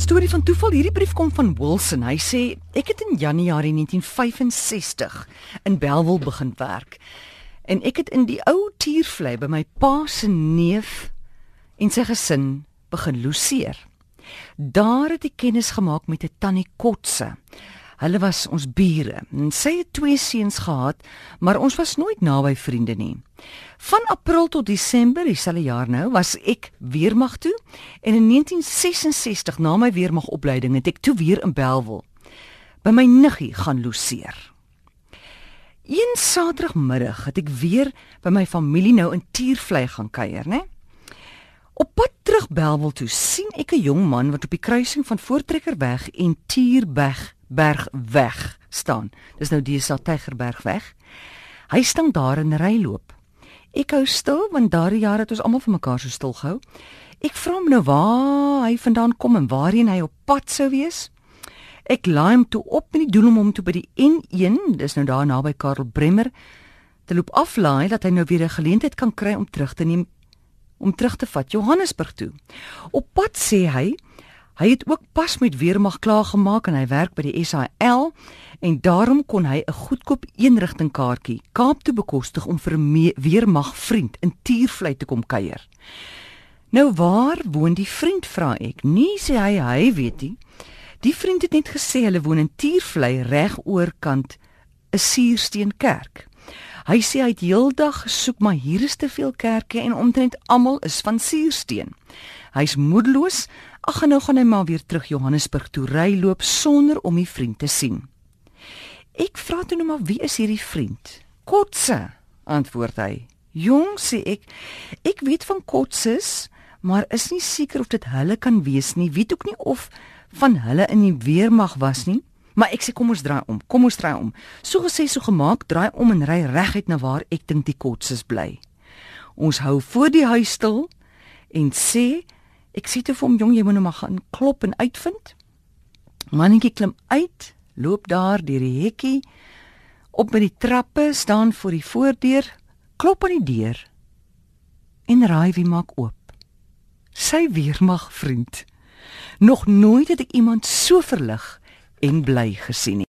Storie van toeval. Hierdie brief kom van Wilson. Hy sê ek het in Januarie 1965 in Bellville begin werk. En ek het in die ou tiervlei by my pa se neef en sy gesin begin loseer. Daar het ek kennis gemaak met 'n tannie Kotse. Hulle was ons bure. En sy het twee seuns gehad, maar ons was nooit naby vriende nie. Van April tot Desember dieselfde jaar nou was ek weermag toe en in 1966 na my weermagopleiding het ek toe weer in Belwel by my niggie gaan loseer. Een Saterdagmiddag het ek weer by my familie nou in Tuurvlei gaan kuier, né? Op pad terug Belwel toe sien ek 'n jong man wat op die kruising van Voortrekkerweg en Tuurberg Berg weg staan. Dis nou die Satygerberg weg. Hy staan daar in ryloop. Ek hou stil want daardie jare het ons almal vir mekaar so stil gehou. Ek vra hom nou waar hy vandaan kom en waarheen hy op pad sou wees. Ek laai hom toe op die doel om hom toe by die N1, dis nou daar naby Karel Bremmer, te loop aflaai dat hy nou weer 'n geleentheid kan kry om terug te neem om terug te vat Johannesburg toe. Op pad sê hy Hy het ook pas met weermag klaar gemaak en hy werk by die SAL en daarom kon hy 'n goedkoop eenrigting kaartjie Kaap toe bekostig om vir 'n weermag vriend in Tuurvlei te kom kuier. Nou waar woon die vriend vra ek? Nee sê hy, hy weet nie. Die vriend het net gesê hulle woon in Tuurvlei reg oorkant 'n suursteen kerk. Hy sê hy het heeldag gesoek maar hier is te veel kerke en omtrent almal is van suursteen. Hy's moedeloos. Ag nou gaan hy maar weer terug Johannesburg toe ry loop sonder om die vriend te sien. Ek vra toe nou maar wie is hierdie vriend? Kotse, antwoord hy. Jong sê ek, ek weet van kotses, maar is nie seker of dit hulle kan wees nie. Weet ook nie of van hulle in die weermag was nie. Maar ek sê kom ons draai om. Kom ons draai om. So gesê so gemaak, draai om en ry reguit na waar ek dink die kotses bly. Ons hou voor die huis stil en sê Ek sê te vir hom jong jy moet nou maar gaan klop en uitvind. Mannetjie klim uit, loop daar deur die hekkie op by die trappe staan voor die voordeur, klop aan die deur en raai wie maak oop. Sy weermag vriend. Nog nooit het ek iemand so verlig en bly gesien nie.